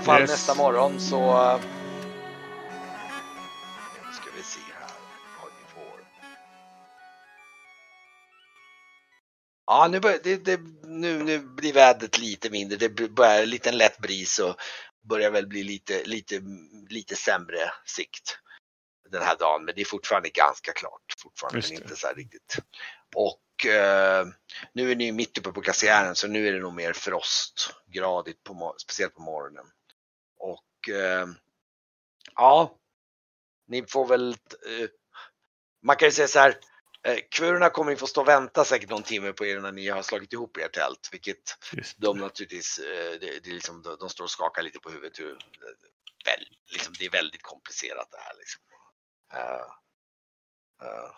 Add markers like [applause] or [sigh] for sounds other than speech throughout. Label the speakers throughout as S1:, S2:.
S1: Alla fall
S2: Yes.
S1: nästa morgon så... eh, Ska vi se här vad vi får. Ja, nu, bör, det, det, nu, nu blir vädret lite mindre. Det börjar en liten lätt bris och börjar väl bli lite, lite, lite sämre sikt den här dagen. Men det är fortfarande ganska klart. Fortfarande, men inte så här riktigt. Och eh, nu är ni mitt uppe på kasernen så nu är det nog mer frostgradigt, på, speciellt på morgonen. Och eh, ja, ni får väl, eh, man kan ju säga så här, eh, kvurorna kommer ju få stå och vänta säkert någon timme på er när ni har slagit ihop ert tält, vilket de naturligtvis, det, det liksom, de, de står och skakar lite på huvudet. Hur, väl, liksom, det är väldigt komplicerat det här liksom. Eh, eh,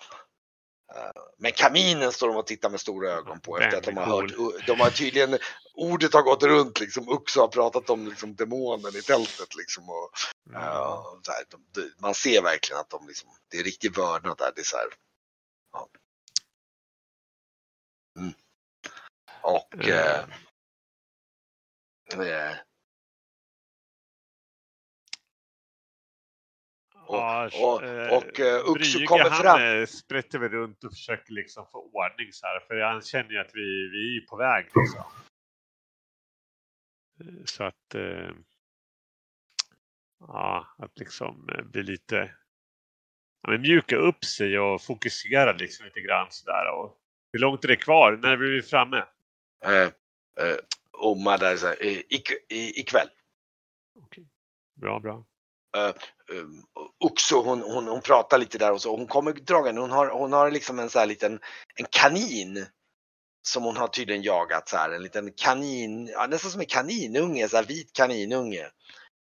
S1: men kaminen står de och tittar med stora ögon på efter att de har hört, de har tydligen, ordet har gått runt liksom, Uxo har pratat om liksom demonen i tältet liksom. Och, Ja, så här, de, man ser verkligen att de liksom, det är riktig vördnad där. Det är så här, ja. mm. Och eh, eh, och-
S2: Ja,
S1: och-
S2: eh,
S1: och, eh, Uxo
S2: Brügge,
S1: kommer
S2: han,
S1: fram.
S2: eh, sprätter väl runt och försöker liksom få ordning så här. För han känner ju att vi, vi är på väg. Liksom. Eh, Så att... Eh, ja, att liksom eh, bli lite... Ja, men mjuka upp sig och fokusera liksom lite grann sådär. Och hur långt är det kvar? När blir vi framme?
S1: eh, eh, eh, ik, i, ikväll.
S2: Okej. Bra, bra
S1: uh, också, hon, hon, hon pratar lite där och så. Hon kommer dragande. Hon har, hon har liksom en så här liten en kanin som hon har tydligen jagat så här. En liten kanin, ja, nästan som en kaninunge, så här vit kaninunge.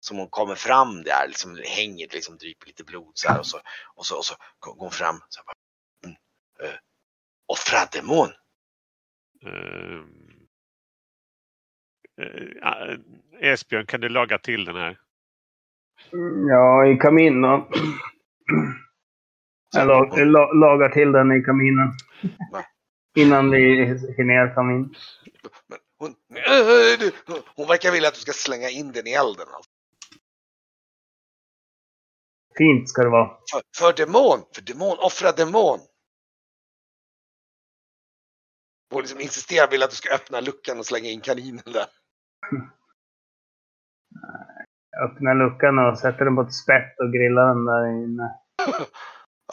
S1: Som hon kommer fram där, liksom hänger, liksom dryper lite blod så här och så, och så, och så går hon fram. Så här, bara, uh, offra demon.
S2: Ehm, eh, Esbjörn, kan du laga till den här?
S3: Ja, i kaminen. Jag lag, la, lagar till den i kaminen.
S1: Va?
S3: Innan vi hinner kamin.
S1: Men hon, hon verkar vilja att du ska slänga in den i elden. Alltså.
S3: Fint ska det vara.
S1: För, för demon, för demon, offra demon. Hon liksom insisterar vill att du ska öppna luckan och slänga in kaninen där. [laughs]
S3: Öppnar luckan och sätter den på ett spett och grillar den där inne.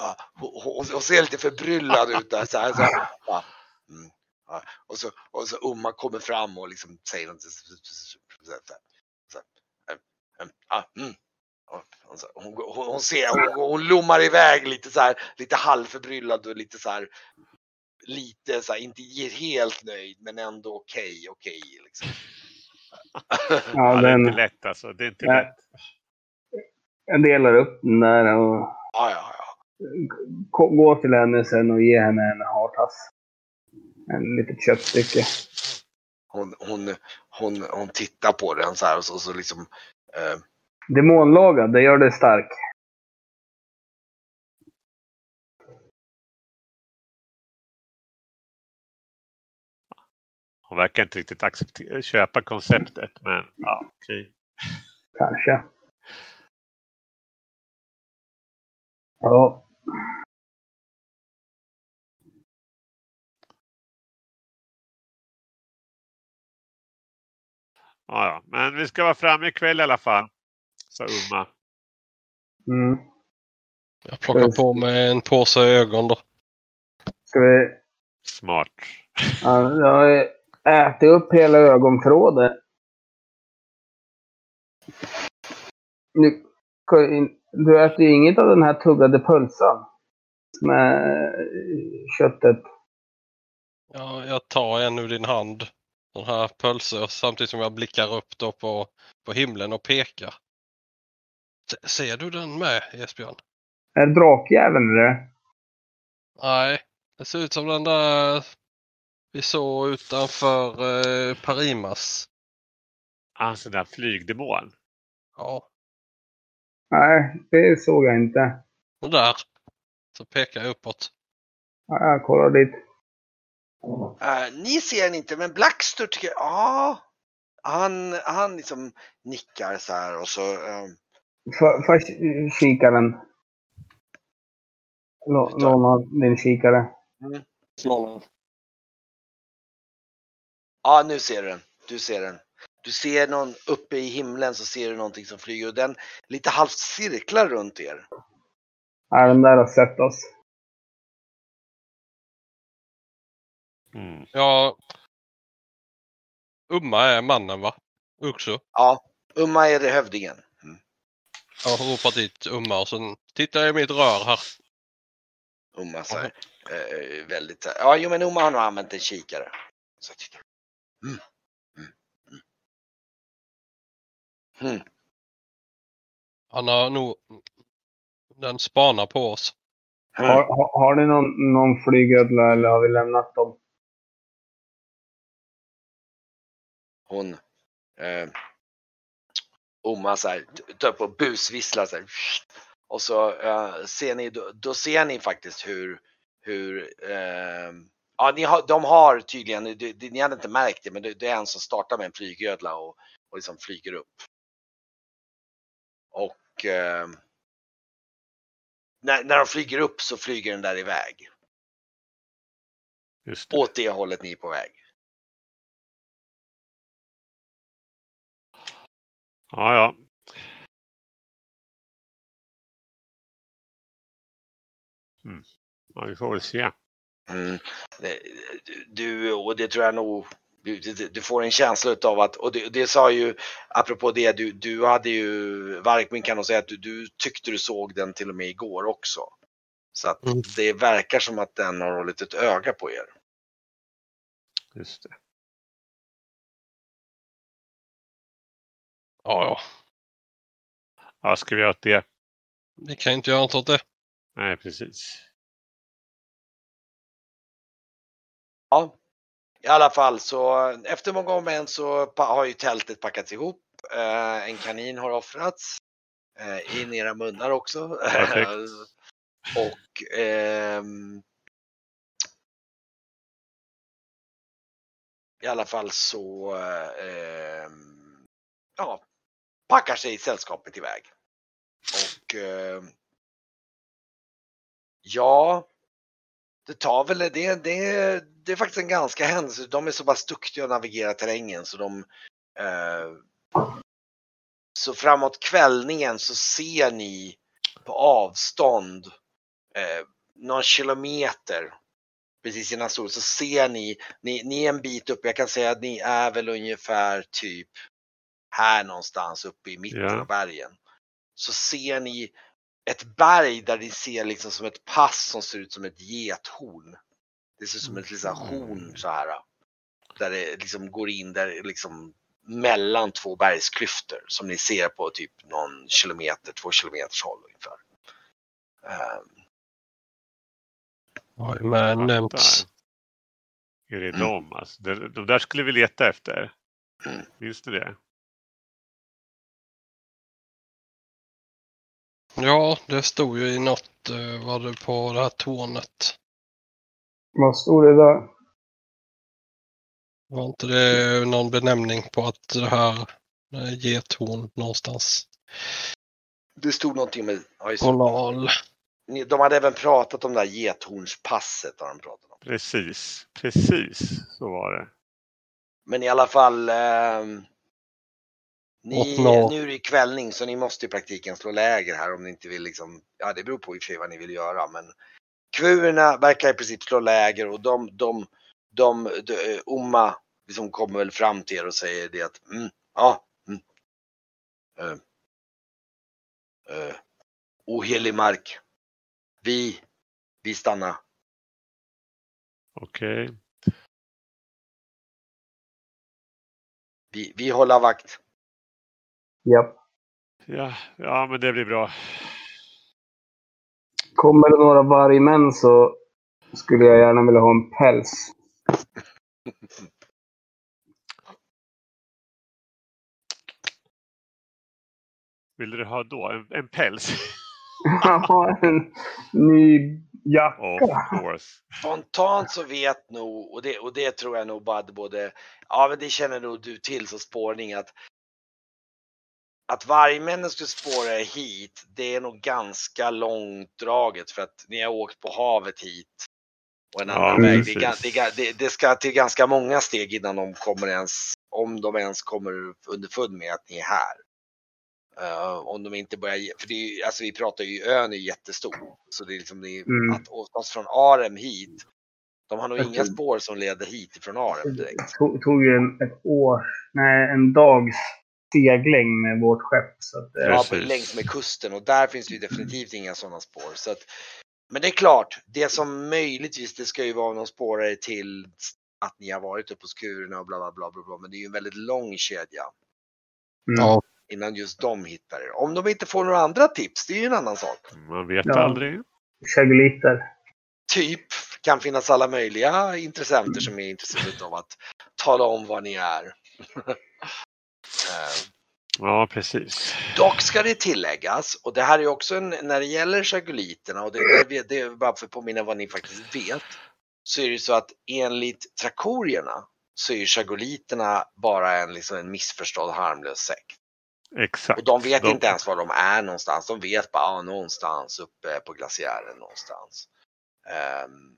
S1: Ja, hon, hon, ser lite förbryllad ut där. Så här, så här. Ja, mm, ja. Och, så, och så Umma kommer fram och liksom säger något. Så, här, så, mm, mm, mm. Hon, hon, hon ser, hon, hon lommar iväg lite så här, lite halvförbryllad och lite så här, lite så här, inte helt nöjd men ändå okej, okej liksom.
S3: Ja,
S2: Ja, det är
S3: den,
S2: inte lätt alltså. Det är inte
S3: Nej.
S2: lätt.
S3: jag delar upp den där och
S1: Ja, ja, ja.
S3: gå- går till henne sen och ger henne en hartass. En litet köttstycke.
S1: Hon, hon, hon, hon tittar på den så här och så, så liksom eh,
S3: Demonlagad, det gör det stark.
S2: Hon verkar inte riktigt acceptera, köpa konceptet. Men ja, okej.
S3: Kanske. Ja.
S2: Ja, ja. Men vi ska vara framme ikväll i alla fall. Sa Umma.
S3: Mm.
S4: Jag plockar på mig en påse ögon då.
S3: Ska vi...
S2: Smart.
S3: Ja, jag har ätit upp hela ögontrådet. Nu, du äter ju inget av den här tuggade pölsan. Med köttet.
S4: Ja, jag tar en ur din hand. Den här pölse samtidigt som jag blickar upp då på, på himlen och pekar. Se- Ser du den med Esbjörn?
S3: Är det drakjäveln eller?
S4: Nej, det ser ut som den där vi såg utanför eh, Parimas.
S2: Alltså den där flygdemon.
S4: Ja,
S3: Nej, det såg jag inte.
S4: och där. Så pekar jag uppåt.
S3: Ja, Jag kollar dit.
S1: Eh, ni ser den inte, men Blackster tycker ja. han, han liksom nickar så här och så eh,
S3: Får jag kikaren? Lå- Låna din kikare.
S1: Ja, nu ser du den. Du ser den. Du ser någon uppe i himlen så ser du någonting som flyger och den lite halvt cirklar runt er.
S3: Ja, den där har sett oss.
S2: Mm.
S4: Ja. Umma är mannen va? Uxo.
S1: Ja, Umma är det hövdingen. Mm.
S4: Jag har ropat dit Umma och sen tittar jag i mitt rör här.
S1: Umma så här, eh, väldigt så här. Ja, jo men Umma har nog använt en kikare. Så tittar. Mm. Mm. Mm. Mm.
S4: Han har nog... Den spanar på oss.
S3: Har, har, har ni någon, någon flygödla eller har vi lämnat dem?
S1: Hon eh, Umma så här, tar på och busvisslar så här. Och så eh, ser ni, då, då ser ni faktiskt hur, hur eh, ja, ni har, de har tydligen, det, ni hade inte märkt det, men det, det är en som startar med en flygödla och, och liksom flyger upp. Och eh, när, när de flyger upp så flyger den där iväg.
S2: Just det.
S1: Åt det hållet ni är på väg.
S2: Ja, ja. Mm. Ja, vi får väl se.
S1: Mm. Du, och det tror jag nog, du, du, får en känsla av att, och det, det sa ju, apropå det, du, du hade ju, Varkmin kan nog säga att du, du tyckte du såg den till och med igår också. Så att
S4: Mm.
S1: det verkar som att den har hållit ett öga på er.
S2: Just det.
S4: Ja, ja.
S2: Ja, ska vi göra åt det?
S4: Vi kan inte göra något åt det.
S2: Nej, precis.
S1: Ja, i alla fall så efter många om en så har ju tältet packats ihop. Eh, en kanin har offrats. Eh, in i era munnar också. [laughs] Och ehm, i alla fall så ehm, ja, packar sig sällskapet iväg. Och ehm, ja, det tar väl, det, det, det är faktiskt en ganska händelse. De är så pass duktiga att navigera terrängen så de eh, så framåt kvällningen så ser ni på avstånd eh, någon kilometer precis innan sol så ser ni, ni, ni är en bit upp, jag kan säga att ni är väl ungefär typ här någonstans uppe i mitten
S2: Ja.
S1: av bergen. Så ser ni ett berg där ni ser liksom som ett pass som ser ut som ett gethorn. Det ser ut som ett liksom horn så här. Där det liksom går in där liksom mellan två bergsklyftor som ni ser på typ någon kilometer, två kilometers håll ungefär. Ehm,
S4: Har ju med nämnts.
S2: Är det
S1: Mm.
S2: dem? Alltså, de, de där skulle vi leta efter.
S1: Mm.
S2: Du det?
S4: Ja, det stod ju i något, eh, var det på det här tornet.
S3: Vad stod det där?
S4: Var inte det någon benämning på att det här eh, gethorn någonstans?
S1: det stod någonting med.
S4: Kolal.
S1: De hade även pratat om det här gethornspasset har de pratat om.
S2: Precis, precis så var det.
S1: Men i alla fall, ehm, ni, nu är det kvällning så ni måste i praktiken slå läger här om ni inte vill liksom, ja det beror på i och för sig vad ni vill göra men Kvuerna verkar i princip slå läger och de, de, de, de eh, Omma liksom kommer väl fram till er och säger det att, mm, ja, mm, eh, eh, ohelig mark. Vi, vi stannar.
S2: Okej.
S1: Vi, vi håller vakt.
S3: Japp.
S2: Ja, ja, men det blir bra.
S3: Kommer det några vargmän så skulle jag gärna vilja ha en päls.
S2: Vill du ha då en, en päls? [laughs]
S3: Ja, en ny Jacka.
S2: Of course.
S1: Spontant så vet nog, och det, och det tror jag nog både, ja men det känner nog du till som spårning att att vargmännen skulle spåra er hit, det är nog ganska långdraget för att ni har åkt på havet hit. Och en
S2: Ja,
S1: annan väg. Det, det, det, ska till ganska många steg innan de kommer ens, om de ens kommer underfund med att ni är här. Eh, om de inte börjar, för det är, alltså vi pratar ju, ön är jättestor. Så det är liksom, det
S3: Mm.
S1: att åka från Arem hit, de har nog inga spår som leder hit ifrån Arem direkt.
S3: Det tog ju en, ett år, nej en dags segling med vårt skepp. Så att, eh,
S1: Ja,
S2: Precis.
S1: längs med kusten och där finns det ju definitivt inga sådana spår. Så att, men det är klart, det som möjligtvis, det ska ju vara någon spårare till att ni har varit uppe på skurarna och bla bla bla bla bla. Men det är ju en väldigt lång kedja
S3: mm.
S4: Ja.
S1: innan just de hittar er. Om de inte får några andra tips, det är ju en annan sak.
S2: Man vet
S3: Ja.
S2: aldrig.
S3: Chagoliter.
S1: Typ, kan finnas alla möjliga intressenter som är intresserade av att tala om vad ni är. [laughs]
S2: Ja, precis.
S1: Dock ska det tilläggas, och det här är också en, när det gäller chagoliterna, och det, det, det är bara för att påminna vad ni faktiskt vet, så är det så att enligt trakorierna så är chagoliterna bara en, liksom en missförstådd harmlös sekt.
S2: Exakt.
S1: Och de vet
S2: De-
S1: inte ens var de är någonstans, de vet bara ah, någonstans uppe på glaciären någonstans. Ehm,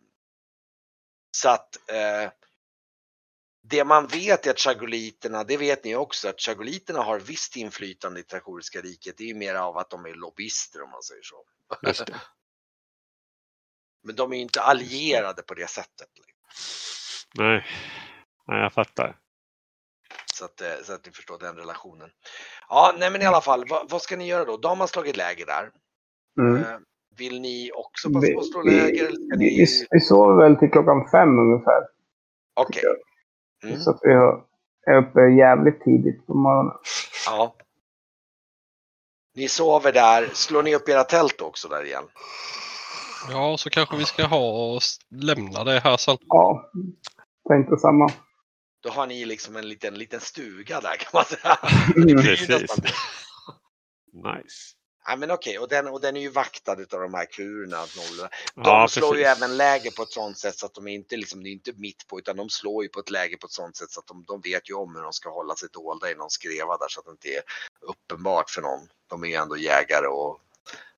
S1: så att eh, det man vet är att chagoliterna, det vet ni också, att chagoliterna har visst inflytande i Trakoriska riket. Det är ju mer av att de är lobbyister om man säger så. [laughs] Men de är ju inte allierade på det sättet.
S2: Nej. Nej, jag fattar.
S1: Så att, eh, så att ni förstår den relationen. Ja, nej men i alla fall, vad, vad ska ni göra då? De har slagit läger där.
S3: Mm.
S1: Eh, Vill ni också passa på att slå läger?
S3: Vi, vi, vi sover väl till klockan fem ungefär.
S1: Okej. Mm.
S3: Så att vi har- är uppe jävligt tidigt på morgonen.
S1: Ja. Ni sover där. Slår ni upp era tält också där igen?
S4: Ja, så kanske vi ska ha och lämna det här sen.
S3: Ja, tänkte samma.
S1: Då har ni liksom en liten, liten stuga där kan man säga. [laughs]
S3: Mm.
S2: Precis. Nice.
S1: Ja, men okej, och, den, och den är ju vaktad utav de här kurerna. De
S2: Ja,
S1: slår ju
S2: precis.
S1: även läger på ett sånt sätt så att de inte liksom, det är inte mitt på utan de slår ju på ett läge på ett sånt sätt så att de, de vet ju om hur de ska hålla sig dolda i någon skreva där så att det inte är uppenbart för någon. De är ju ändå jägare och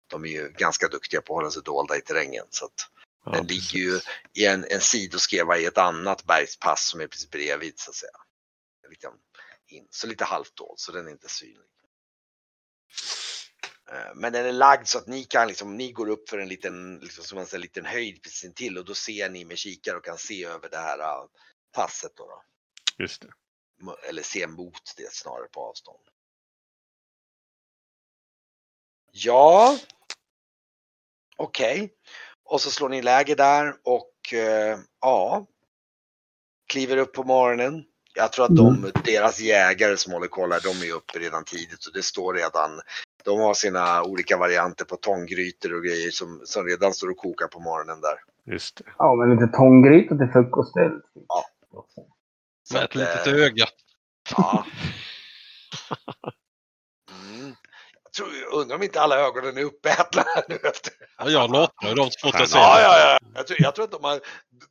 S1: de är ju ganska duktiga på att hålla sig dolda i terrängen. Så att
S2: Ja,
S1: den ligger ju i en, en sidoskreva i ett annat bergspass som är precis bredvid så att säga. Liksom in, så lite halvt dold så den är inte synlig. Eh, Men den är lagd så att ni kan liksom, ni går upp för en liten, liksom, som man säger, liten höjd precis intill och då ser ni med kikare och kan se över det här uh, passet då, då.
S2: Just det.
S1: Eller se mot det snarare på avstånd. Ja. Okej. Och så slår ni läger där och eh, ja. Kliver upp på morgonen. Jag tror att de, deras jägare som håller koll här, de är uppe redan tidigt och det står redan. De har sina olika varianter på tånggrytor och grejer som, som redan står och kokar på morgonen där.
S2: Just det.
S3: Ja, men lite tånggryta till frukost. det är-
S1: Så
S4: ett litet
S1: eh,
S4: öga.
S1: Ja. [laughs] [laughs] Jag tror, undrar om inte alla ögonen är uppätna nu efter.
S4: Ja, jag ju dem så fort jag ser
S1: Ja, ja, ja. Jag tror, jag tror att de har,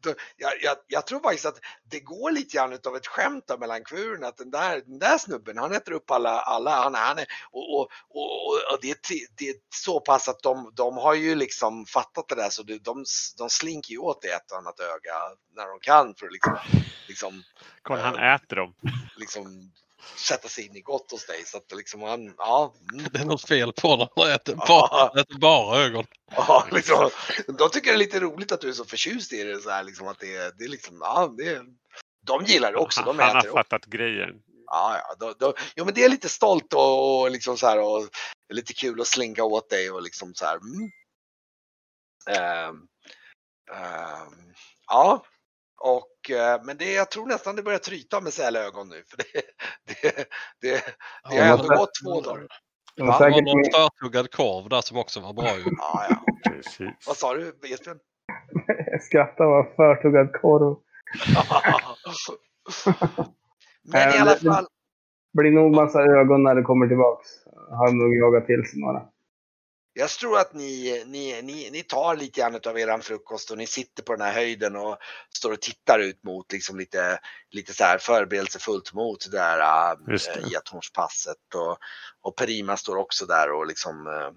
S1: de, jag, jag, jag tror faktiskt att det går lite grann utav ett skämt där mellan kuren att den där, den där snubben, han äter upp alla, alla han, han är, och, och, och, och det, är det är så pass att de, de har ju liksom fattat det där så de, de, de slinker ju åt det ett och annat öga när de kan för att liksom, liksom
S2: Kolla, han äter dem.
S1: liksom sätta sig in i gott hos dig. Så att liksom han, ja, mm,
S4: Det är något fel på honom. Han äter
S1: Ja.
S4: bara, han äter bara ögon.
S1: ja liksom, de tycker det är lite roligt att du är så förtjust i det. Så här, liksom, att det, det är liksom, ja, det är, de gillar det också, de
S2: han, har
S1: äter också.
S2: fattat grejen.
S1: Ja, ja, då, då, jo, men det är lite stolt och, och liksom så här och lite kul att slinka åt dig och liksom så här. Mm. Ehm, ehm, ja, och eh, men det, jag tror nästan det börjar tryta med sälögon nu för det, [laughs] det, det, det har ändå gått två dagar.
S3: Det var
S4: Det
S3: säkert
S4: någon förtuggad korv där som också var bra ju.
S1: Ja, ja.
S2: Precis.
S1: Vad sa du Esbjörn?
S3: jag [laughs] skrattar var förtuggad korv. [laughs]
S1: Men i
S3: Eh,
S1: alla
S3: det-
S1: fall,
S3: blir nog massa ögon när det kommer tillbaks. Har nog jagat till sig några.
S1: Jag tror att ni, ni, ni, ni tar lite grann av eran frukost och ni sitter på den här höjden och står och tittar ut mot liksom lite, lite så här förberedelsefullt mot det där
S2: det.
S1: äh, Getornspasset och, och Perima står också där och liksom äh,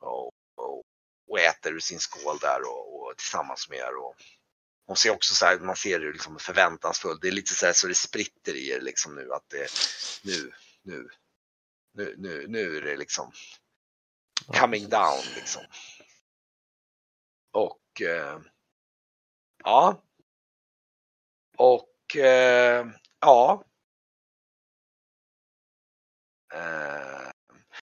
S1: och, och, och äter ur sin skål där och, och tillsammans med er. Och, hon ser också så här, man ser det liksom förväntansfullt. Det är lite så här så det spritter i er liksom nu att det nu, nu, nu, nu, nu är det liksom coming down liksom. Och eh, ja. Och eh, ja. Eh,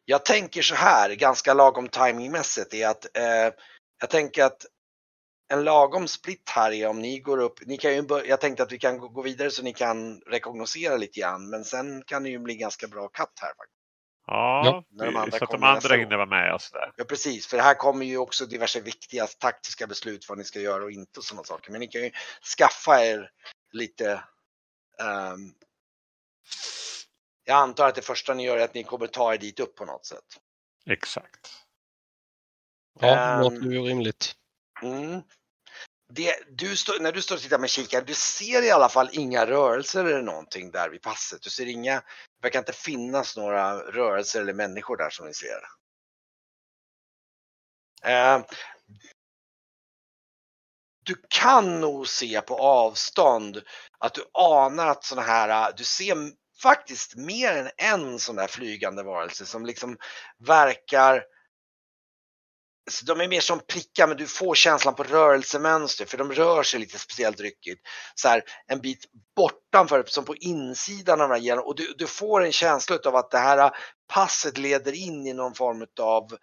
S1: jag tänker så här, ganska lagom timingmässigt, är att eh, jag tänker att en lagom split här är om ni går upp, ni kan ju bör, jag tänkte att vi kan gå- gå vidare så ni kan rekognosera lite grann, men sen kan det ju bli ganska bra katt här faktiskt.
S2: Ja,
S1: när de andra
S2: så att de andra hinner vara med och sådär.
S1: Ja precis, för här kommer ju också diverse viktiga taktiska beslut vad ni ska göra och inte och sådana saker. Men ni kan ju skaffa er lite ehm, jag antar att det första ni gör är att ni kommer ta er dit upp på något sätt.
S2: Exakt.
S4: Ja, det låter ju rimligt.
S1: Mm. Det, du står, när du står och tittar med kikaren, du ser i alla fall inga rörelser eller någonting där vid passet. Du ser inga, verkar inte finnas några rörelser eller människor där som ni ser. Eh, du kan nog se på avstånd att du anar att sådana här, eh, du ser faktiskt mer än en sån där flygande varelse som liksom verkar så de är mer som prickar men du får känslan på rörelsemönster för de rör sig lite speciellt ryckigt. Så här, en bit bortanför, som på insidan av den här genom och du, du får en känsla av att det här passet leder in i någon form av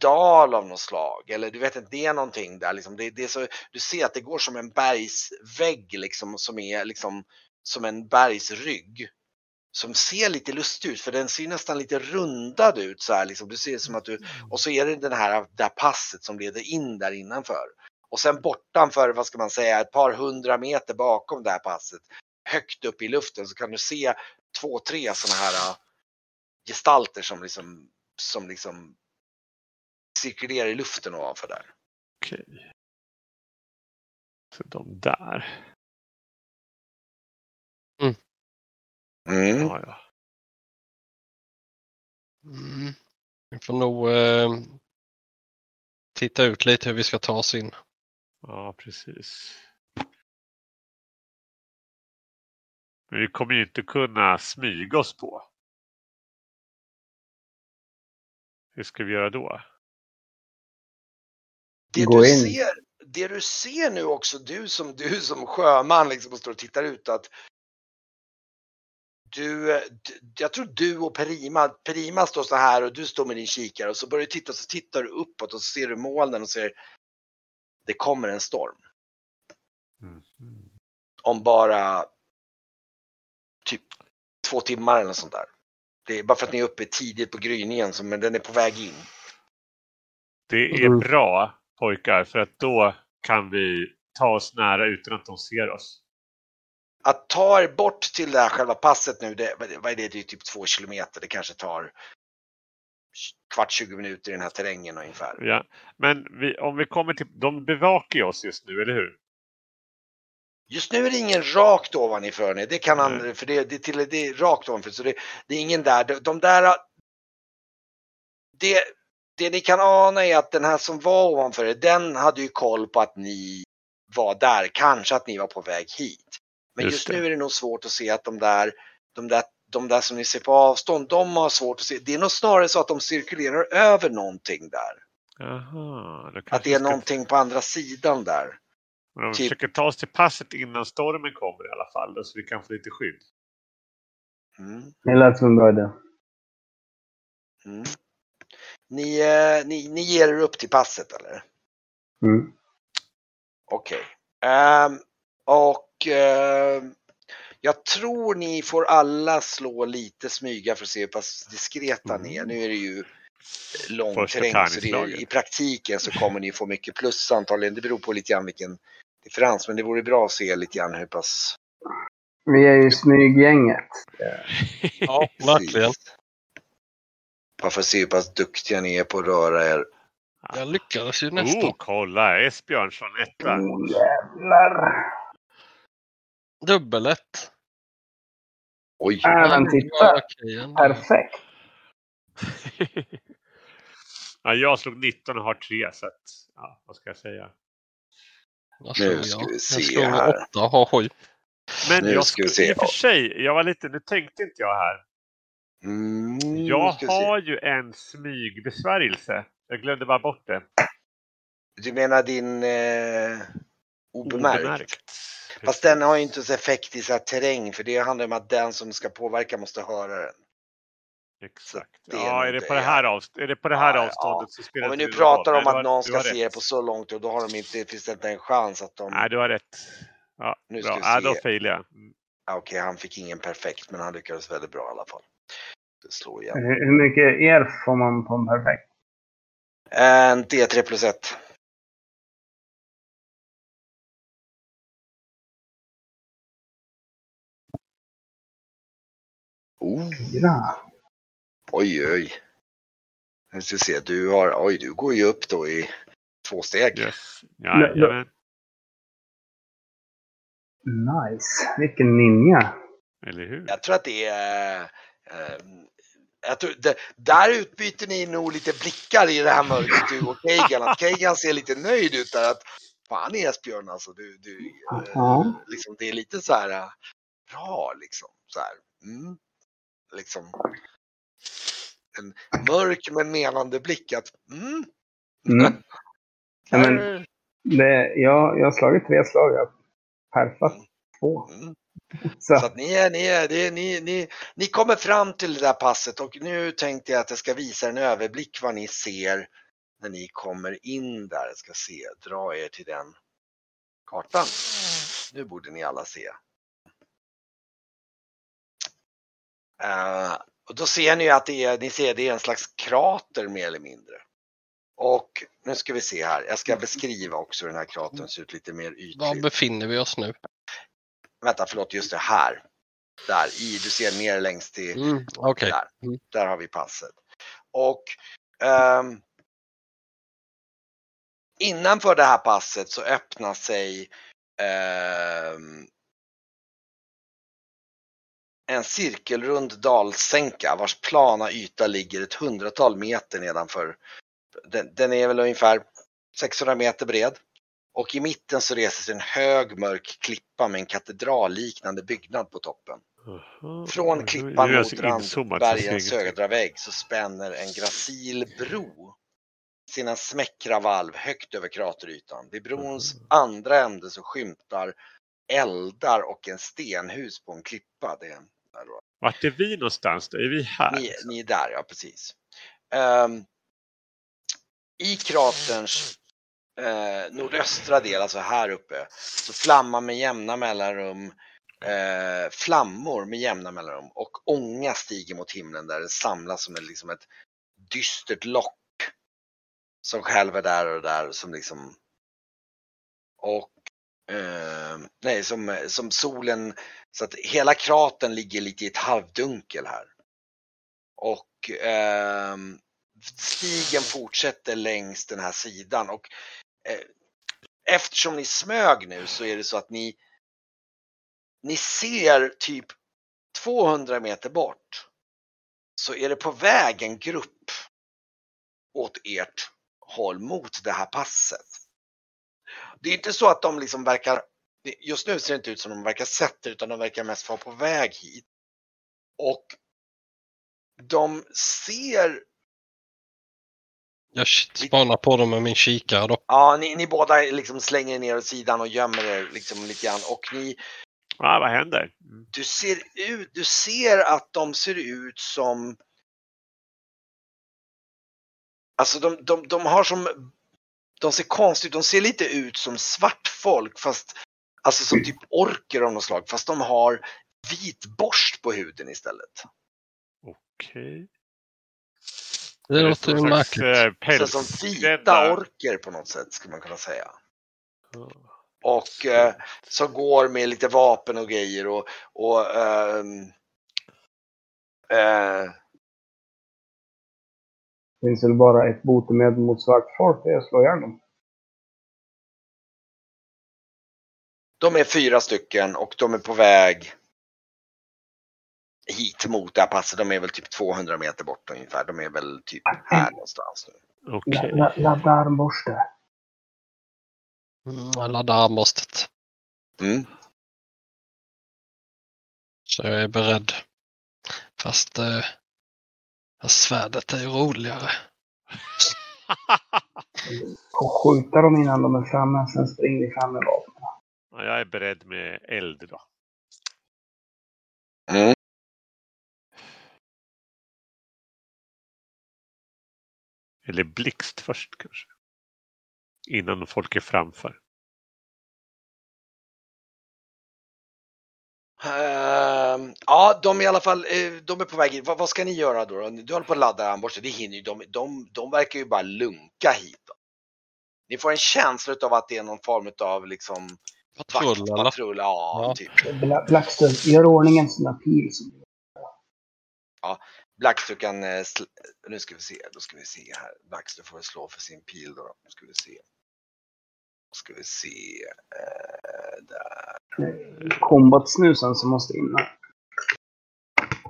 S1: dal av något slag eller du vet inte, det är någonting där liksom. Det, det är så, du ser att det går som en bergsvägg liksom som är liksom som en bergsrygg som ser lite lustig ut för den ser nästan lite rundad ut så här liksom. Du ser som att du och så är det den här, det här passet som leder in där innanför. Och sen bortanför, vad ska man säga, ett par hundra meter bakom det här passet, högt upp i luften så kan du se två, tre sådana här äh, gestalter som liksom, som liksom cirkulerar i luften ovanför där.
S2: Okej. Så de där.
S1: Mm.
S2: Ja, ja.
S4: Mm. Vi får nog eh, titta ut lite hur vi ska ta oss in.
S2: ja, precis. Men vi kommer ju inte kunna smyga oss på. Hur ska vi göra då?
S1: Det
S3: Gå
S1: du,
S3: in.
S1: ser, det du ser nu också, du som, du som sjöman liksom och står och tittar ut att du, jag tror du och Perima, Perima står så här och du står med din kikare och så börjar du titta så tittar du uppåt och så ser du molnen och ser det kommer en storm.
S2: Mm.
S1: Om bara typ två timmar eller något sånt där. Det är bara för att ni är uppe tidigt på gryningen så, men den är på väg in.
S2: Det är bra pojkar för att då kan vi ta oss nära utan att de ser oss.
S1: Att ta er bort till det här själva passet nu, det, vad är det, det är typ två kilometer. Det kanske tar kvart, 20 minuter i den här terrängen ungefär.
S2: Ja. Men vi, om vi kommer till... De bevakar oss just nu, eller hur?
S1: Just nu är det ingen rakt ovaniför er. Det kan han, för det, det, till, det är rakt ovanför. Så det, det är ingen där. De, de där... Det, det ni kan ana är att den här som var ovanför er, den hade ju koll på att ni var där. Kanske att ni var på väg hit. Men
S2: Just
S1: just,
S2: det.
S1: nu är det nog svårt att se att de där, de där de där som ni ser på avstånd, de har svårt att se. Det är nog snarare så att de cirkulerar över någonting där.
S2: Jaha. Då
S1: Att det är
S2: ska-
S1: någonting på andra sidan där.
S2: Men de
S1: typ-
S2: försöker ta oss till passet innan stormen kommer i alla fall. Så vi kan få lite skydd.
S1: Mm.
S3: Det lät som en bra idé.
S1: Mm. Ni, eh, ni, ni ger er upp till passet eller?
S3: Mm.
S1: Okej. Ehm, och ehm, jag tror ni får alla slå lite smyga för att se hur pass diskreta ni är.
S2: Mm.
S1: Nu är det ju lång terräng så det i praktiken så kommer ni få mycket plus antagligen. Det beror på lite grann vilken differens men det vore bra att se lite grann hur pass.
S3: Vi är ju smyggänget.
S4: Ja, verkligen.
S1: Bara för att se hur pass duktiga ni är på att röra er.
S4: Jag lyckades ju nästan.
S2: Oh, kolla! Esbjörnsson etta.
S3: Oh, jävlar.
S4: Dubbel-ett.
S1: Oj!
S3: Även titta.
S4: Okej, ändå.
S3: Perfekt. [laughs]
S2: ja, jag slog 19 och har 3 så att, ja, vad ska jag säga?
S4: Vad slog
S1: Nu
S4: jag?
S1: ska vi
S4: Jag
S1: se
S4: slog
S1: här.
S4: åtta och har sju.
S2: Men
S1: Nu
S2: jag
S1: ska vi se.
S2: i och för sig, jag var lite, nu tänkte inte jag här.
S1: Mm,
S2: Jag
S1: vi
S2: har ju en smygbesvärjelse. Jag glömde bara bort det.
S1: Du menar din eh, obemärkt? Fast
S2: Precis.
S1: den har ju inte så effekt i så här terräng för det handlar om att den som ska påverka måste höra den.
S2: Exakt.
S1: det
S2: Ja, är det på det
S1: ja.
S2: här, avst- är det på det här
S1: Ja, ja.
S2: avståndet så spelar
S1: Om vi nu pratar
S2: roll.
S1: om att
S2: har-
S1: någon ska se
S2: rätt.
S1: på så långt och då har de inte, finns det inte en chans att de...
S2: Nej, du har rätt. Ja,
S1: Nu ska
S2: bra.
S1: vi
S2: Ja, då failar jag. Mm.
S1: Okej, han fick ingen perfekt men han lyckades väldigt bra i alla fall. Det slår igen.
S3: Hur hur mycket er får man på en perfekt?
S1: En D3 plus 1. Oh,
S3: Fyra.
S1: oj, oj. Nu ska se, du har, oj, du går ju upp då i två steg.
S2: Yes. Jajamän.
S3: Nice. Vilken ninja.
S2: Eller hur?
S1: Jag tror att det är... Eh, jag tror, det, där utbyter ni nog lite blickar i det här mörkret du och Keigan. Att Keigan ser lite nöjd ut där. Att, Fan Esbjörn alltså, du, du,
S3: Ja.
S1: liksom, det är lite så här bra liksom. Så här. Mm. Liksom. En mörk men menande blick att mm.
S3: Mm. Ja, men- Det, jag, jag har slagit tre slag. Jag har perfat två.
S1: mm.
S3: Så,
S1: Så att ni, är, ni, är, det är, ni, ni, ni kommer fram till det där passet och nu tänkte jag att jag ska visa en överblick vad ni ser när ni kommer in där. Jag ska se, dra er till den kartan. Nu borde ni alla se. Eh, och då ser ni att det är, ni ser det är en slags krater mer eller mindre. Och nu ska vi se här, jag ska beskriva också hur den här kratern ser ut lite mer ytligt.
S4: Var befinner vi oss nu?
S1: Vänta, förlåt, just det här. Där, i, du ser ner längst till,
S4: Mm, Okej.
S1: där.
S4: Mm.
S1: Där har vi passet. Och ehm, innanför det här passet så öppnar sig ehm, en cirkelrund dalsänka vars plana yta ligger ett hundratal meter nedanför. Den, den är väl ungefär 600 meter bred. Och i mitten så reser sig en hög mörk klippa med en katedralliknande byggnad på toppen. Från klippan mot
S2: så inzoomad så jag ser
S1: bergens
S2: ingenting.
S1: södra vägg så spänner en gracil bro sina smäckra valv högt över kraterytan. Vid brons andra ände så skymtar eldar och en stenhus på en klippa. Det är där då.
S2: Vart är vi någonstans? Då? Är vi här?
S1: Ni, ni är där, ja precis. Ehm, I kraterns eh, nordöstra del, alltså här uppe, så flammar med jämna mellanrum eh, flammor med jämna mellanrum och ånga stiger mot himlen där det samlas som ett, liksom ett dystert lock som skälver där och där som liksom och eh, nej, som, som solen så att hela kraten ligger lite i ett halvdunkel här. Och eh, stigen fortsätter längs den här sidan och eh, eftersom ni smög nu så är det så att ni ni ser typ 200 meter bort så är det på väg en grupp åt ert håll mot det här passet. Det är inte så att de liksom verkar, just nu ser det inte ut som de verkar sett det utan de verkar mest vara på väg hit. Och de ser,
S4: Jag spanar på dem med min kikare då.
S1: ja ni, ni båda liksom slänger er ner åt sidan och gömmer er liksom lite grann och ni,
S2: Ah, vad händer? Mm.
S1: du ser ut, du ser att de ser ut som Alltså de, de, de har som, de ser konstigt, de ser lite ut som svartfolk fast, alltså som typ orker av något slag fast de har vit borst på huden istället.
S2: Okej.
S4: Det
S2: Är
S4: låter ju märkligt.
S2: eh,
S1: Så som vita orker på något sätt skulle man kunna säga. Och eh, som går med lite vapen och grejer och, och ehm, eh,
S3: finns väl bara ett botemedel mot svart folk, det är att slå ihjäl dem.
S1: De är fyra stycken och de är på väg hit mot det här passet. De är väl typ 200 meter bort ungefär. De är väl typ här någonstans nu.
S3: La- Ladda armborste.
S4: Mm, jag laddar armborstet.
S1: Mm.
S4: Så jag är beredd. Fast, eh, fast svärdet är ju roligare. [laughs]
S3: Och skjuta dem innan de är framme, sen springer vi fram med vapen.
S2: Ja, jag är beredd med eld då.
S1: Mm.
S2: Eller blixt först kanske. Innan folk är framför.
S1: Ehm, ja, de är i alla fall eh, de är på väg in. Vad, vad ska ni göra då? då? Du håller på att ladda armborsten. Det hinner ju. De, de, de verkar ju bara lunka hit. Då. Ni får en känsla av att det är någon form av liksom
S4: Patrull
S1: vaktpatrull. Ja,
S4: Ja.
S1: typ.
S3: Bla- Blackstone, gör ordning en sån där pil. Som...
S1: Blackster kan, eh, sl- nu ska vi se, då ska vi se här. Blackster får slå för sin pil då. då ska vi se. Ska vi se. Eh, där.
S3: Kombatsnusen som måste in här.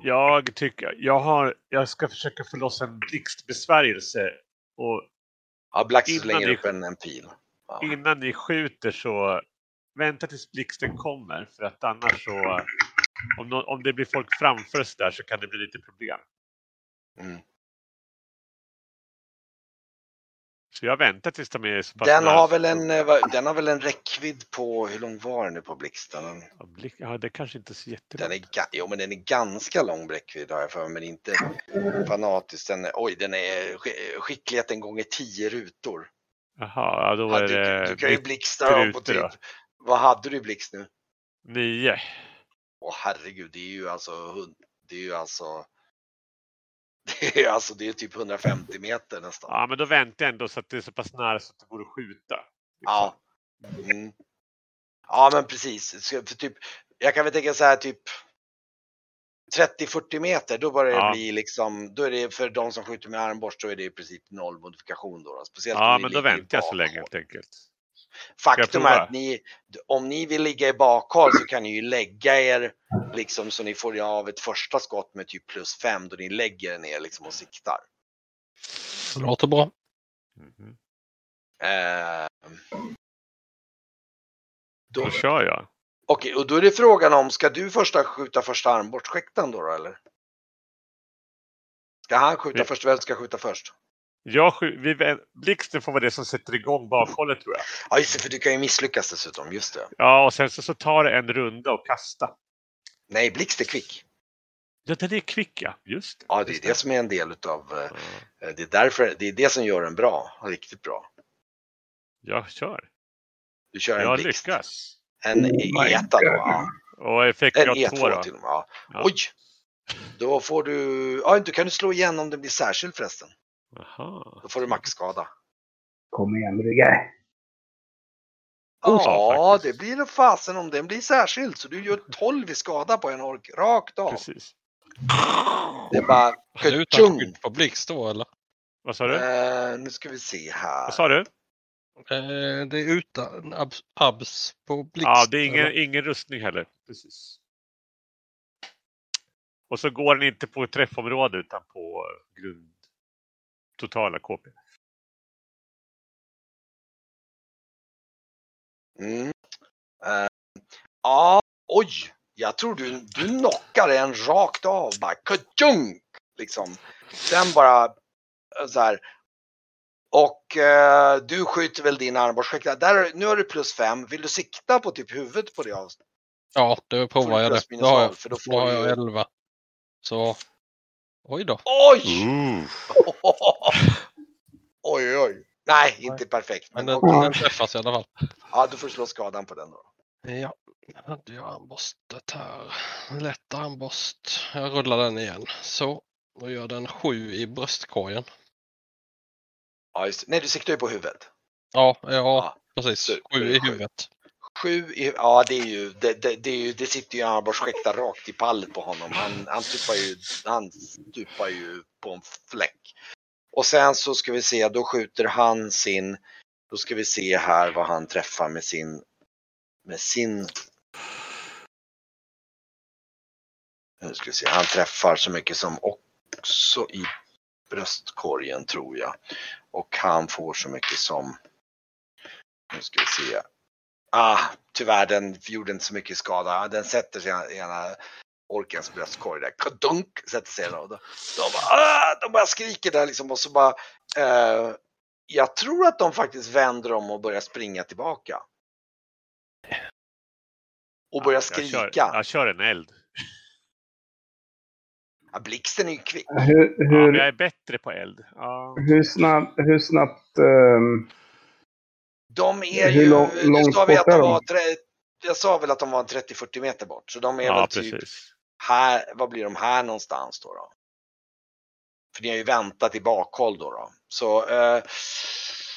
S2: Jag tycker, jag har, jag ska försöka få loss en blixtbesvärjelse. Och
S1: Ja,
S2: Innan
S1: slänger
S2: ni-
S1: upp en, en pil. Ja.
S2: innan ni skjuter så vänta tills blixten kommer. För att annars så, om, nå- om det blir folk framför oss där så kan det bli lite problem.
S1: Mm.
S2: Så jag väntar tills de är så pass
S1: Den har väl en, eh, den har väl en räckvidd på, hur lång var den nu på blixten? Den,
S2: Ja, blick- Ja, det kanske inte är så
S1: den
S2: jättelångt.
S1: är, jo, men den är ganska lång räckvidd har jag för mig, men inte fanatiskt. Den, oj, den är sk- skickligheten gånger tio rutor.
S2: Jaha, ja, då
S1: Ja,
S2: är
S1: du,
S2: det
S1: du kan ju dem på typ, vad hade du i blixt nu?
S2: nio.
S1: Åh herregud, det är ju alltså, det är ju alltså, det är alltså, det är typ 150 meter nästan.
S2: Ja, men då väntar jag ändå så att det är så pass nära så att det går att skjuta. liksom.
S1: Ja. Mm. Ja men precis. Så För typ, jag kan väl tänka så här typ 30-40 meter, då börjar det
S2: Ja.
S1: bli liksom, då är det för de som skjuter med armborst, då är det i princip noll modifikation då. då. Speciellt
S2: Ja, men då väntar jag så länge helt enkelt.
S1: Faktum är att ni, om ni vill ligga i bakhåll så kan ni ju lägga er liksom så ni får av ett första skott med typ plus fem då ni lägger er ner liksom och siktar.
S4: Det låter bra.
S2: Mhm.
S1: Eh,
S2: Då
S1: då,
S2: kör jag.
S1: Okej, och då är det frågan om, ska du första skjuta första armborstskikten då, då eller? Ska han skjuta först? Vem ska skjuta först?
S2: Jag vi, blixten får vara det som sätter igång bakhållet tror jag.
S1: Ja just det, för du kan ju misslyckas dessutom, just det.
S2: Ja, och sen så, så tar det en runda och kasta.
S1: Nej, blixt är kvick.
S2: Ja, den är kvick ja. Just
S1: Ja, det är det som är en del utav,
S2: Ja,
S1: det är därför, det är det som gör den bra, riktigt bra.
S2: Jag kör.
S1: Du kör en
S2: Jag
S1: blixt.
S2: lyckas.
S1: En
S3: Oh
S1: ETA då, ja.
S2: Och effekt
S1: En
S2: jag
S1: E2
S2: två då.
S1: till och med, ja.
S2: Ja.
S1: Oj! Då får du, ja du kan du slå igen om det blir särskild förresten.
S2: Aha.
S1: Då får du maxskada.
S3: Kom igen Brygge.
S2: Oh,
S1: Ja,
S2: faktiskt.
S1: det blir det fasen om den blir särskild. Så du gör 12 i skada på en ork, rakt av.
S2: Precis.
S1: Det är bara
S4: utan skydd på blixt då eller?
S2: Vad sa du?
S1: Eh, nu ska vi se här.
S2: Vad sa du?
S4: Eh, det är utan abs, abs på blixt.
S2: Ja, det är ingen,
S4: eller?
S2: ingen rustning heller. Precis. Och så går den inte på träffområde utan på grund totala KP.
S1: Mm. Eh, ja, oj. Jag tror du, du knockar en rakt av bara kutjung. Liksom. Sen bara eh, så här. Och eh, du skjuter väl din armborstskickla. Där, nu har du plus fem. Vill du sikta på typ huvudet på det? av-
S4: Ja, det
S1: Får
S4: provar jag
S1: plus
S4: det. Då har jag,
S1: för då
S4: då
S1: får
S4: har
S1: du
S4: jag
S1: ju-
S4: 11. Så, oj då.
S1: Oj! [laughs]
S2: Ooh.
S1: oj, oj. Nej, inte perfekt.
S4: Men
S1: Men
S4: den, den träffas i alla fall.
S1: Ja, du får slå skadan på den då.
S4: Ja, jag hade ju armborstet här. Lätt armborst. Jag rullar den igen. Så, då gör den 7 i bröstkorgen.
S1: Ja, just, nej, du siktar ju på huvudet.
S4: Ja, ja,
S1: Ja,
S4: precis. 7 i
S1: sju.
S4: huvudet.
S1: Sju, ja det är ju, det, det, det, är ju, det sitter ju armborstsskäktar rakt i pallet på honom. Han, han, stupar ju, han stupar ju på en fläck. och sen så ska vi se, då skjuter han sin, då ska vi se här vad han träffar med sin, med sin Nu ska vi se, han träffar så mycket som också i bröstkorgen tror jag. Och han får så mycket som, nu ska vi se. Ah, tyvärr den gjorde inte så mycket skada. Den sätter sig i ena orkens bröstkorg där. Kadunk sätter sig och då, de, bara, ah, de bara skriker där liksom och så bara. Eh, jag tror att de faktiskt vänder om och börjar springa tillbaka. Och börjar skrika.
S2: Jag kör, jag kör en eld.
S1: Ja, blixten är ju kvick.
S3: Hur,
S2: Ja,
S3: hur,
S2: men jag är bättre på eld. Ja.
S3: hur, snabb, hur snabbt... ehm,
S1: De är
S3: Hur
S1: ju,
S3: lång-
S1: nu
S3: långt
S1: sa vi att
S3: bort är
S1: de var, jag sa väl att de var 30-40 meter bort. Så de är
S2: ja,
S1: väl typ
S2: precis.
S1: här, vad blir de här någonstans då? då? För ni har ju väntat i bakhåll då. då. Så, eh,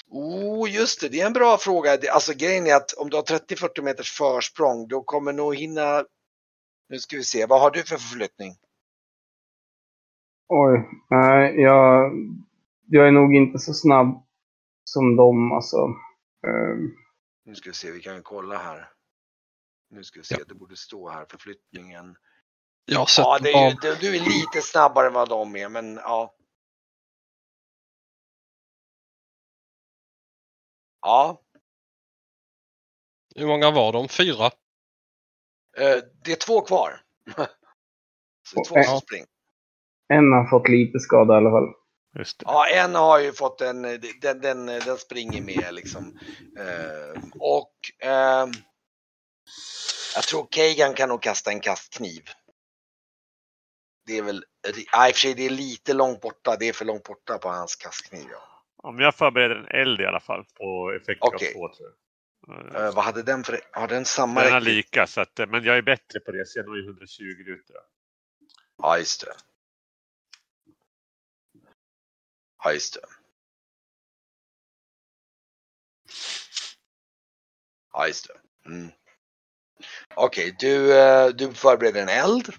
S1: oh just det, det är en bra fråga. Alltså grejen är att om du har 30-40 meters försprång då kommer nog hinna, nu ska vi se, vad har du för förflyttning?
S3: oj, nej, jag, jag är nog inte så snabb som dem alltså. Ehm,
S1: Nu ska vi se, vi kan ju kolla här. Nu ska vi se, det borde stå här förflyttningen.
S4: Jag har sett
S1: Ja, det är ju, det, du är lite snabbare än vad de är, men ja. Ja,
S4: Hur många var de? Fyra?
S1: eh, det är två kvar. [laughs] Så två
S3: Och-
S1: som
S3: ja.
S1: springer.
S3: en har fått lite skada i alla fall.
S1: Ja, en har ju fått en, den, den, den springer med liksom. Eh, och ehm, jag tror Kagan kan nog kasta en kastkniv. Det är väl, ja, i och för sig det är lite långt borta, det är för långt borta på hans kastkniv. Ja.
S2: Om jag förbereder en eld i alla fall på effekt av två tror jag.
S1: Eh, vad hade den för, har den samma
S2: Den har lika, så att, eh, men jag är bättre på det så jag når ju 120 rutor.
S1: Ja, just det. Just det. Mm. Okej, du, eh, du förbereder en eld.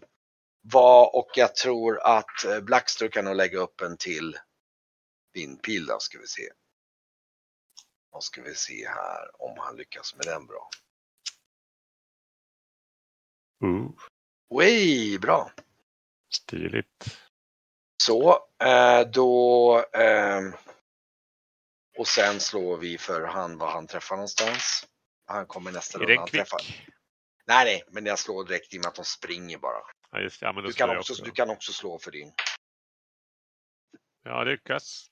S1: Vad, och jag tror att eh, Blackster kan nog lägga upp en till vindpil då, ska vi se. Då ska vi se här om han lyckas med den bra.
S2: Uh,
S1: Oj, bra!
S2: stiligt.
S1: Så, eh, då... Eh, och sen slår vi för han vad han träffar någonstans. Han kommer nästa
S2: Är
S1: runda
S2: det en kvick?
S1: Nej, nej, men jag slår direkt i och med att de springer bara.
S2: Ja, just det. Ja, men
S1: Du kan,
S2: jag
S1: också, du kan också slå för din.
S2: Ja, lyckas.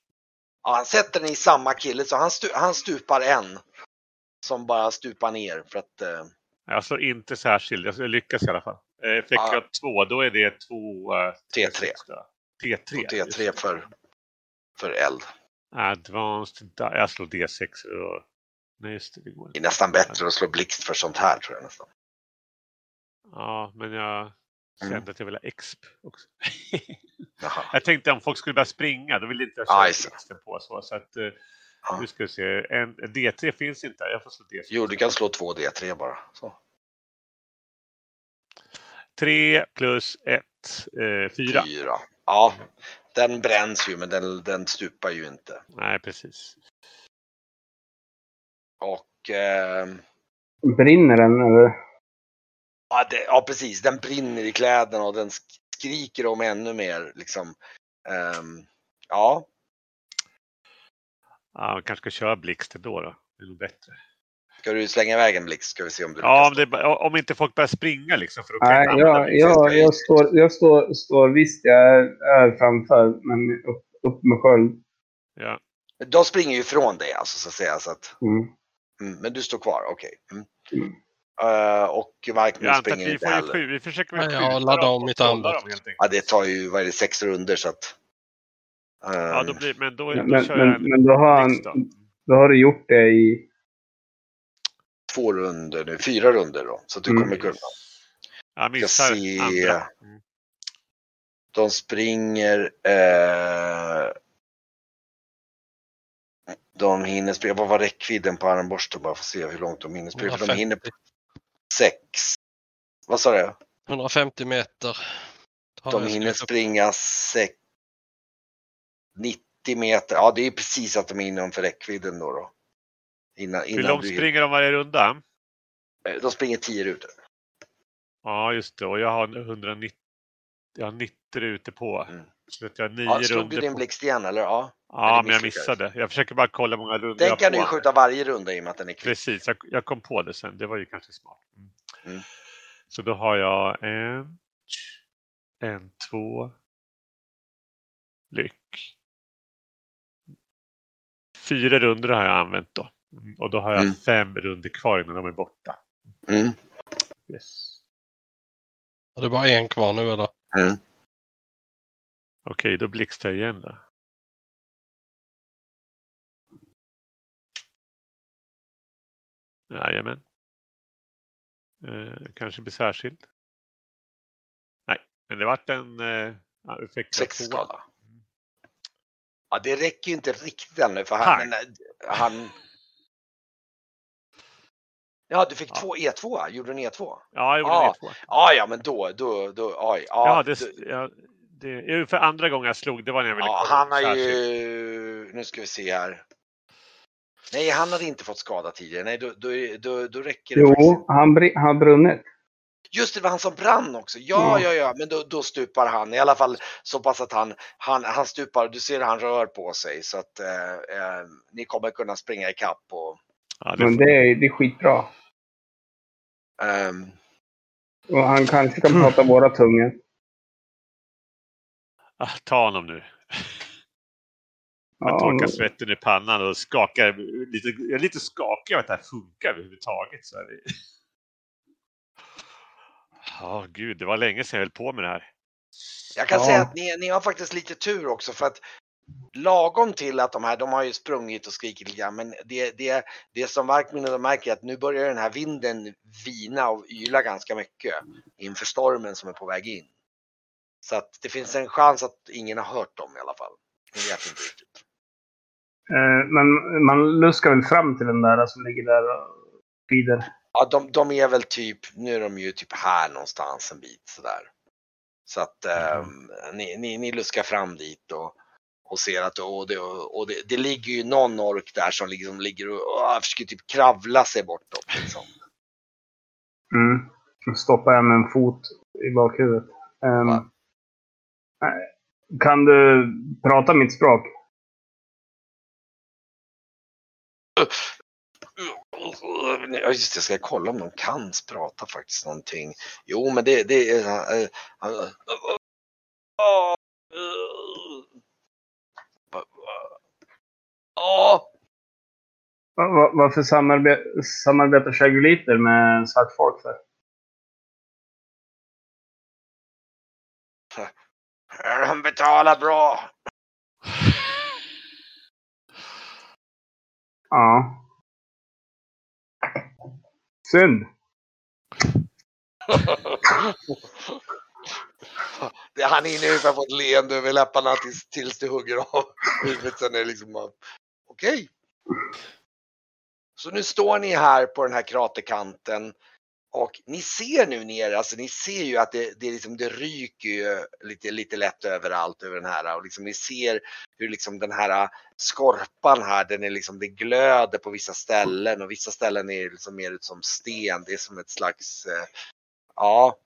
S1: Ja, han sätter den i samma kille, så han, stu, han stupar en. Som bara stupar ner för att... Eh,
S2: Jag slår inte särskilt. Jag lyckas i alla fall. Eh, Effekt
S1: Ja.
S2: av två, då är det två... eh,
S1: T3.
S2: extra. T3.
S1: och T3 för, för eld.
S2: Advanced. Jag slår D6. Och... Nej, just det. det går
S1: Det är
S2: inte.
S1: nästan bättre att slå blixt för sånt här tror jag nästan.
S2: Ja, men jag kände
S1: Mm.
S2: att jag ville ha exp också. [laughs] Jag tänkte om folk skulle börja springa, då ville inte jag
S1: Ja,
S2: köra blixten på. Så, så att, eh,
S1: Ja.
S2: nu ska vi se. En, en D3 finns inte. Jag får slå D6.
S1: Jo, du kan slå två D3 bara. Så.
S2: 3 plus 1. Eh, 4.
S1: Ja, den bränns ju men den, den stupar ju inte.
S2: Nej, precis.
S1: Och eh,
S3: Brinner den eller?
S1: ja, det, ja, precis, den brinner i kläderna och den sk- skriker om ännu mer liksom. Ehm, ja,
S2: Ja, man kanske ska köra blixt då. då. Det är nog bättre.
S1: Ska du slänga iväg en blixt ska vi se om du
S2: Ja, om, det, om inte folk börjar springa liksom. För
S3: Nej,
S2: jag
S3: jag, jag, står, jag står, står visst, jag är, är framför, men upp, upp med sköld.
S2: Ja.
S1: De springer ju ifrån dig alltså så att säga. Så att,
S3: Mm.
S1: mm, men du står kvar, okej. Mm.
S3: Mm.
S1: Eh, och Markman springer
S2: vi,
S1: inte heller.
S2: vi försöker väl
S4: Ja,
S2: dem
S4: om mitt
S2: enkelt.
S1: Ja, det tar ju, vad är det, sex runder så att.
S2: Ja,
S1: ehm,
S2: då blir, men då,
S3: Men,
S2: då
S3: men,
S2: kör jag en
S3: men då, har han, då har du gjort det i...
S1: två runder nu, fyra runder då. Så att du
S3: Mm.
S1: kommer kunna.
S2: Jag missar
S1: se.
S2: andra. Mm.
S1: De springer. Eh, de hinner springa. Vad var räckvidden på armborsten? Bara för att se hur långt de hinner springa. För de hinner
S4: 150,
S1: sex. Vad sa du?
S4: 150 meter.
S1: De hinner springa sex. 90 90 meter. Ja, det är precis att de är innanför räckvidden då. då. Innan,
S2: Hur
S1: innan
S2: långt
S1: du,
S2: springer de varje runda?
S1: Eh, De springer 10 rutor.
S2: Ja, just det. Och jag har 190, jag har 90 rutor på.
S1: Mm.
S2: Så att jag har nio
S1: Ja, slog
S2: runder
S1: du din blixt igen eller? Ja.
S2: Ja, men jag missade. Jag försöker bara kolla hur många rundor
S1: Den
S2: jag
S1: kan du ju skjuta varje runda i och med att den är kvick.
S2: Precis, jag, jag kom på det sen. Det var ju kanske smart. Mm.
S1: Mm.
S2: Så då har jag en, en, två, lyck. Fyra runder har jag använt då. Mm, Och då har jag
S1: Mm.
S2: fem runder kvar innan de är borta.
S1: Mm.
S2: Yes.
S4: Det är bara en kvar nu eller?
S1: Mm.
S2: Okej, då blixtrar jag igen då. Jajamän. Eh, kanske blir särskild. Nej, men det vart en eh, ja, effekt.
S1: Sex skada. Ja, det räcker ju inte riktigt ännu för han... Ja, du fick
S2: Ja.
S1: två E2. Gjorde du en E2?
S2: Ja, jag gjorde
S1: Ja.
S2: det två.
S1: Ja, ja, men då, då, då, oj. Ja,
S2: Ja, det,
S1: du-
S2: ja, det, för andra gången jag slog, det var när jag ville
S1: ja, han har
S2: särskilt.
S1: ju... Nu ska vi se här. Nej, han hade inte fått skada tidigare. Nej, då, då, då, då räcker det faktiskt
S3: Jo,
S1: inte.
S3: han br- har brunnit.
S1: Just det, var han som brann också. Ja,
S3: Ja.
S1: ja, ja, men då, då stupar han. I alla fall så pass att han, han, han stupar. Du ser han rör på sig så att eh, eh, ni kommer kunna springa ikapp och
S2: Ja, det,
S3: Men det är, det är skitbra.
S1: Ehm,
S3: Och han kanske kan prata våra tungor.
S2: ah, ta honom nu. Jag
S3: Ja,
S2: torkar svetten i pannan och skakar. Lite, jag är lite skakig av att det här funkar överhuvudtaget. Så är det. Ja, gud, det var länge sedan jag höll på med det här.
S1: jag kan
S3: Ja.
S1: säga att ni, ni har faktiskt lite tur också för att lagom till att de här, de har ju sprungit och skrikit lite grann, men det, det, det som de märker är att nu börjar den här vinden vina och yla ganska mycket inför stormen som är på väg in. Så att det finns en chans att ingen har hört dem i alla fall. Ni vet inte riktigt.
S3: eh, men man luskar väl fram till den där som ligger där och fider.
S1: Ja, de, de är väl typ, nu är de ju typ här någonstans en bit sådär. Så att ehm, ni, ni, ni luskar fram dit och, och ser att och det, och det, det ligger ju någon ork där som liksom ligger och, och försöker typ kravla sig bortåt. Liksom.
S3: Mm. Jag med en fot i bakhuvudet.
S1: Ja.
S3: nej. Kan du prata mitt språk?
S1: Ja just det, jag ska kolla om de kan prata faktiskt någonting. Jo men det, det är... äh, äh, äh,
S3: Va- Varför samarbe- samarbetar Shaguliter med svart folk för?
S1: de betalar bra. [laughs]
S3: Ja. Synd. [laughs]
S1: Det, han hinner ungefär få ett leende över läpparna tills, tills du hugger av huvudet. Sen är det liksom bara, okej. Så nu står ni här på den här kraterkanten och ni ser nu ner, alltså ni ser ju att det, det, liksom, det ryker ju lite, lite lätt överallt över den här och liksom ni ser hur liksom den här skorpan här, den är liksom, det glöder på vissa ställen och vissa ställen är liksom mer ut som sten. Det är som ett slags, eh, ja,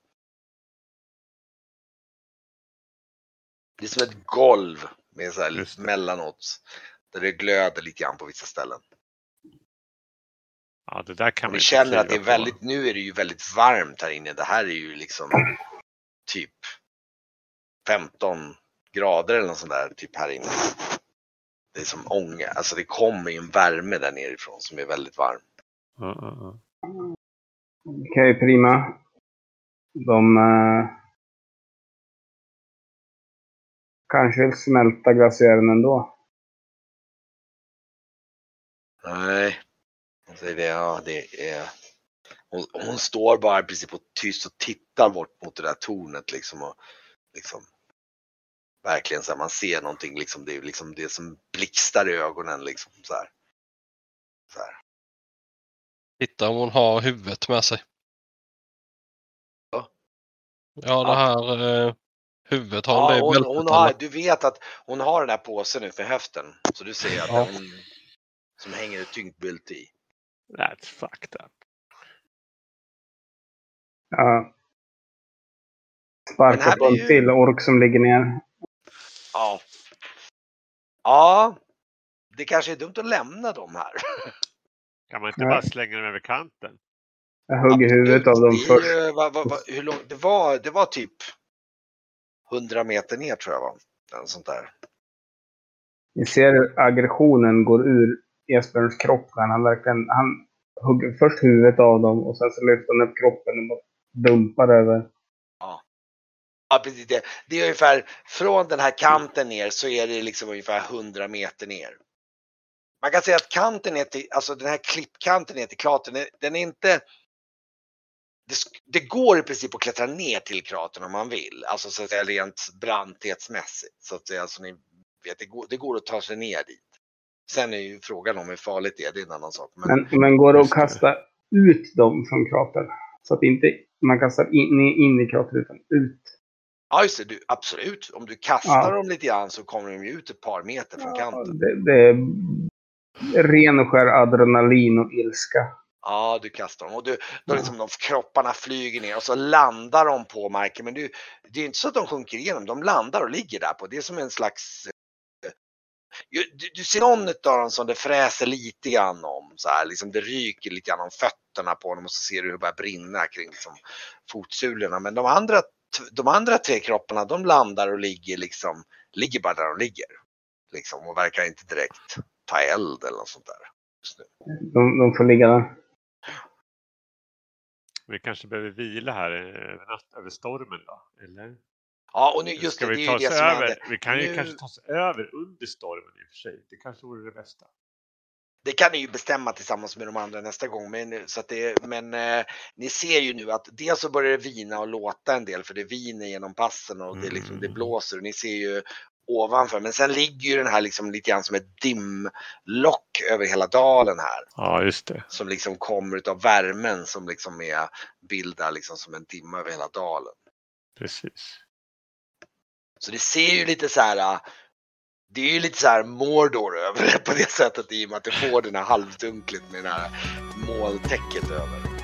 S1: Det är som ett golv med så här mellanåt. Där det glöder lite grann på vissa ställen.
S2: Ja, det där kan man
S1: känner att det är
S2: på.
S1: väldigt, nu är det ju väldigt varmt här inne. Det här är ju liksom typ 15 grader eller något sånt där typ här inne. Det är som ånga, alltså det kommer ju en värme där nerifrån som är väldigt varm.
S2: Ja, ja, ja.
S3: Okej, prima. De eh, kanske vill smälta glaciären ändå.
S1: Nej, hon säger det, ja det är... Hon, hon står bara i princip och tyst och tittar bort mot det där tornet liksom och liksom verkligen så här, man ser någonting liksom, det är liksom det som blixtar i ögonen liksom så här. Så här.
S4: Titta om hon har huvudet med sig.
S1: Ja.
S4: Ja, det här. Eh, Huvudet har hon det
S1: Ja,
S4: i
S1: hon, hon har, du vet att hon har den här påsen nu för höften. Så du ser att
S3: Ja.
S1: hon som hänger ett tyngt bylte i.
S2: That's fucked up.
S3: Ja. Sparkar på en
S1: ju-
S3: till ork som ligger ner.
S1: Ja. Ja. Det kanske är dumt att lämna dem här. [laughs]
S2: Kan man inte
S3: Nej.
S2: bara slänga dem över kanten?
S3: Jag hugger huvudet av dem
S1: Det
S3: först.
S1: vad- vad- vad- hur långt, det, var, det var typ 100 meter ner tror jag var. Eller sånt där.
S3: Ni ser hur aggressionen går ur Esbjörns kropp när han verkligen... Han hugger först huvudet av dem och sen så lyfter han upp kroppen och dumpar över.
S1: Ja, precis. Det, det är ungefär från den här kanten ner så är det liksom ungefär 100 meter ner. Man kan säga att kanten ner till, alltså den här klippkanten ner till kratern, den är inte det, det går i princip att klättra ner till kratern om man vill, alltså så att säga rent branthetsmässigt. Så att säga, alltså, ni vet, det, går, det går att ta sig ner dit. Sen är ju frågan om hur farligt det är, det är en annan sak. Men,
S3: Men, men går det att kasta ut dem från kratern? Så att inte man kastar in, in i kratern utan ut.
S1: ja, just det, du, absolut. Om du kastar
S3: Ja.
S1: dem lite grann så kommer de ju ut ett par meter från kanten.
S3: Det, det är ren och skär adrenalin och ilska.
S1: Ja, du kastar dem och du, då liksom de kropparna flyger ner och så landar de på marken. Men du, det är inte så att de sjunker igenom, de landar och ligger där på. Det är som en slags... Du, du ser någon av dem som det fräser lite grann om, så här, liksom det ryker lite grann om fötterna på dem och så ser du hur det börjar brinna kring liksom, fotsulorna. Men de andra, de andra tre kropparna, de landar och ligger liksom, ligger bara där de ligger. Liksom, och verkar inte direkt ta eld eller något sånt där. Just nu.
S3: De, de får ligga där.
S2: Vi kanske behöver vila här eh, över, natt, över stormen då? Eller?
S1: Ja, och nu, just
S2: Ska
S1: det,
S2: vi ta oss över? Vi kan ju
S1: Nu-
S2: kanske ta oss över under stormen i och för sig. Det kanske vore det bästa.
S1: Det kan ni ju bestämma tillsammans med de andra nästa gång. Men, så att det, men eh, ni ser ju nu att dels så börjar det vina och låta en del för det viner genom passen och det, liksom, det
S2: Mm.
S1: blåser. Och ni ser ju ovanför. Men sen ligger ju den här liksom lite grann som ett dimlock över hela dalen här.
S2: Ja, just det.
S1: Som liksom kommer utav värmen som liksom är bildar liksom som en dimma över hela dalen.
S2: Precis.
S1: Så det ser ju lite så här. Äh, det är ju lite så här Mordor över det [laughs] på det sättet i och med att du får den här halvdunklet med det här molntäcket över.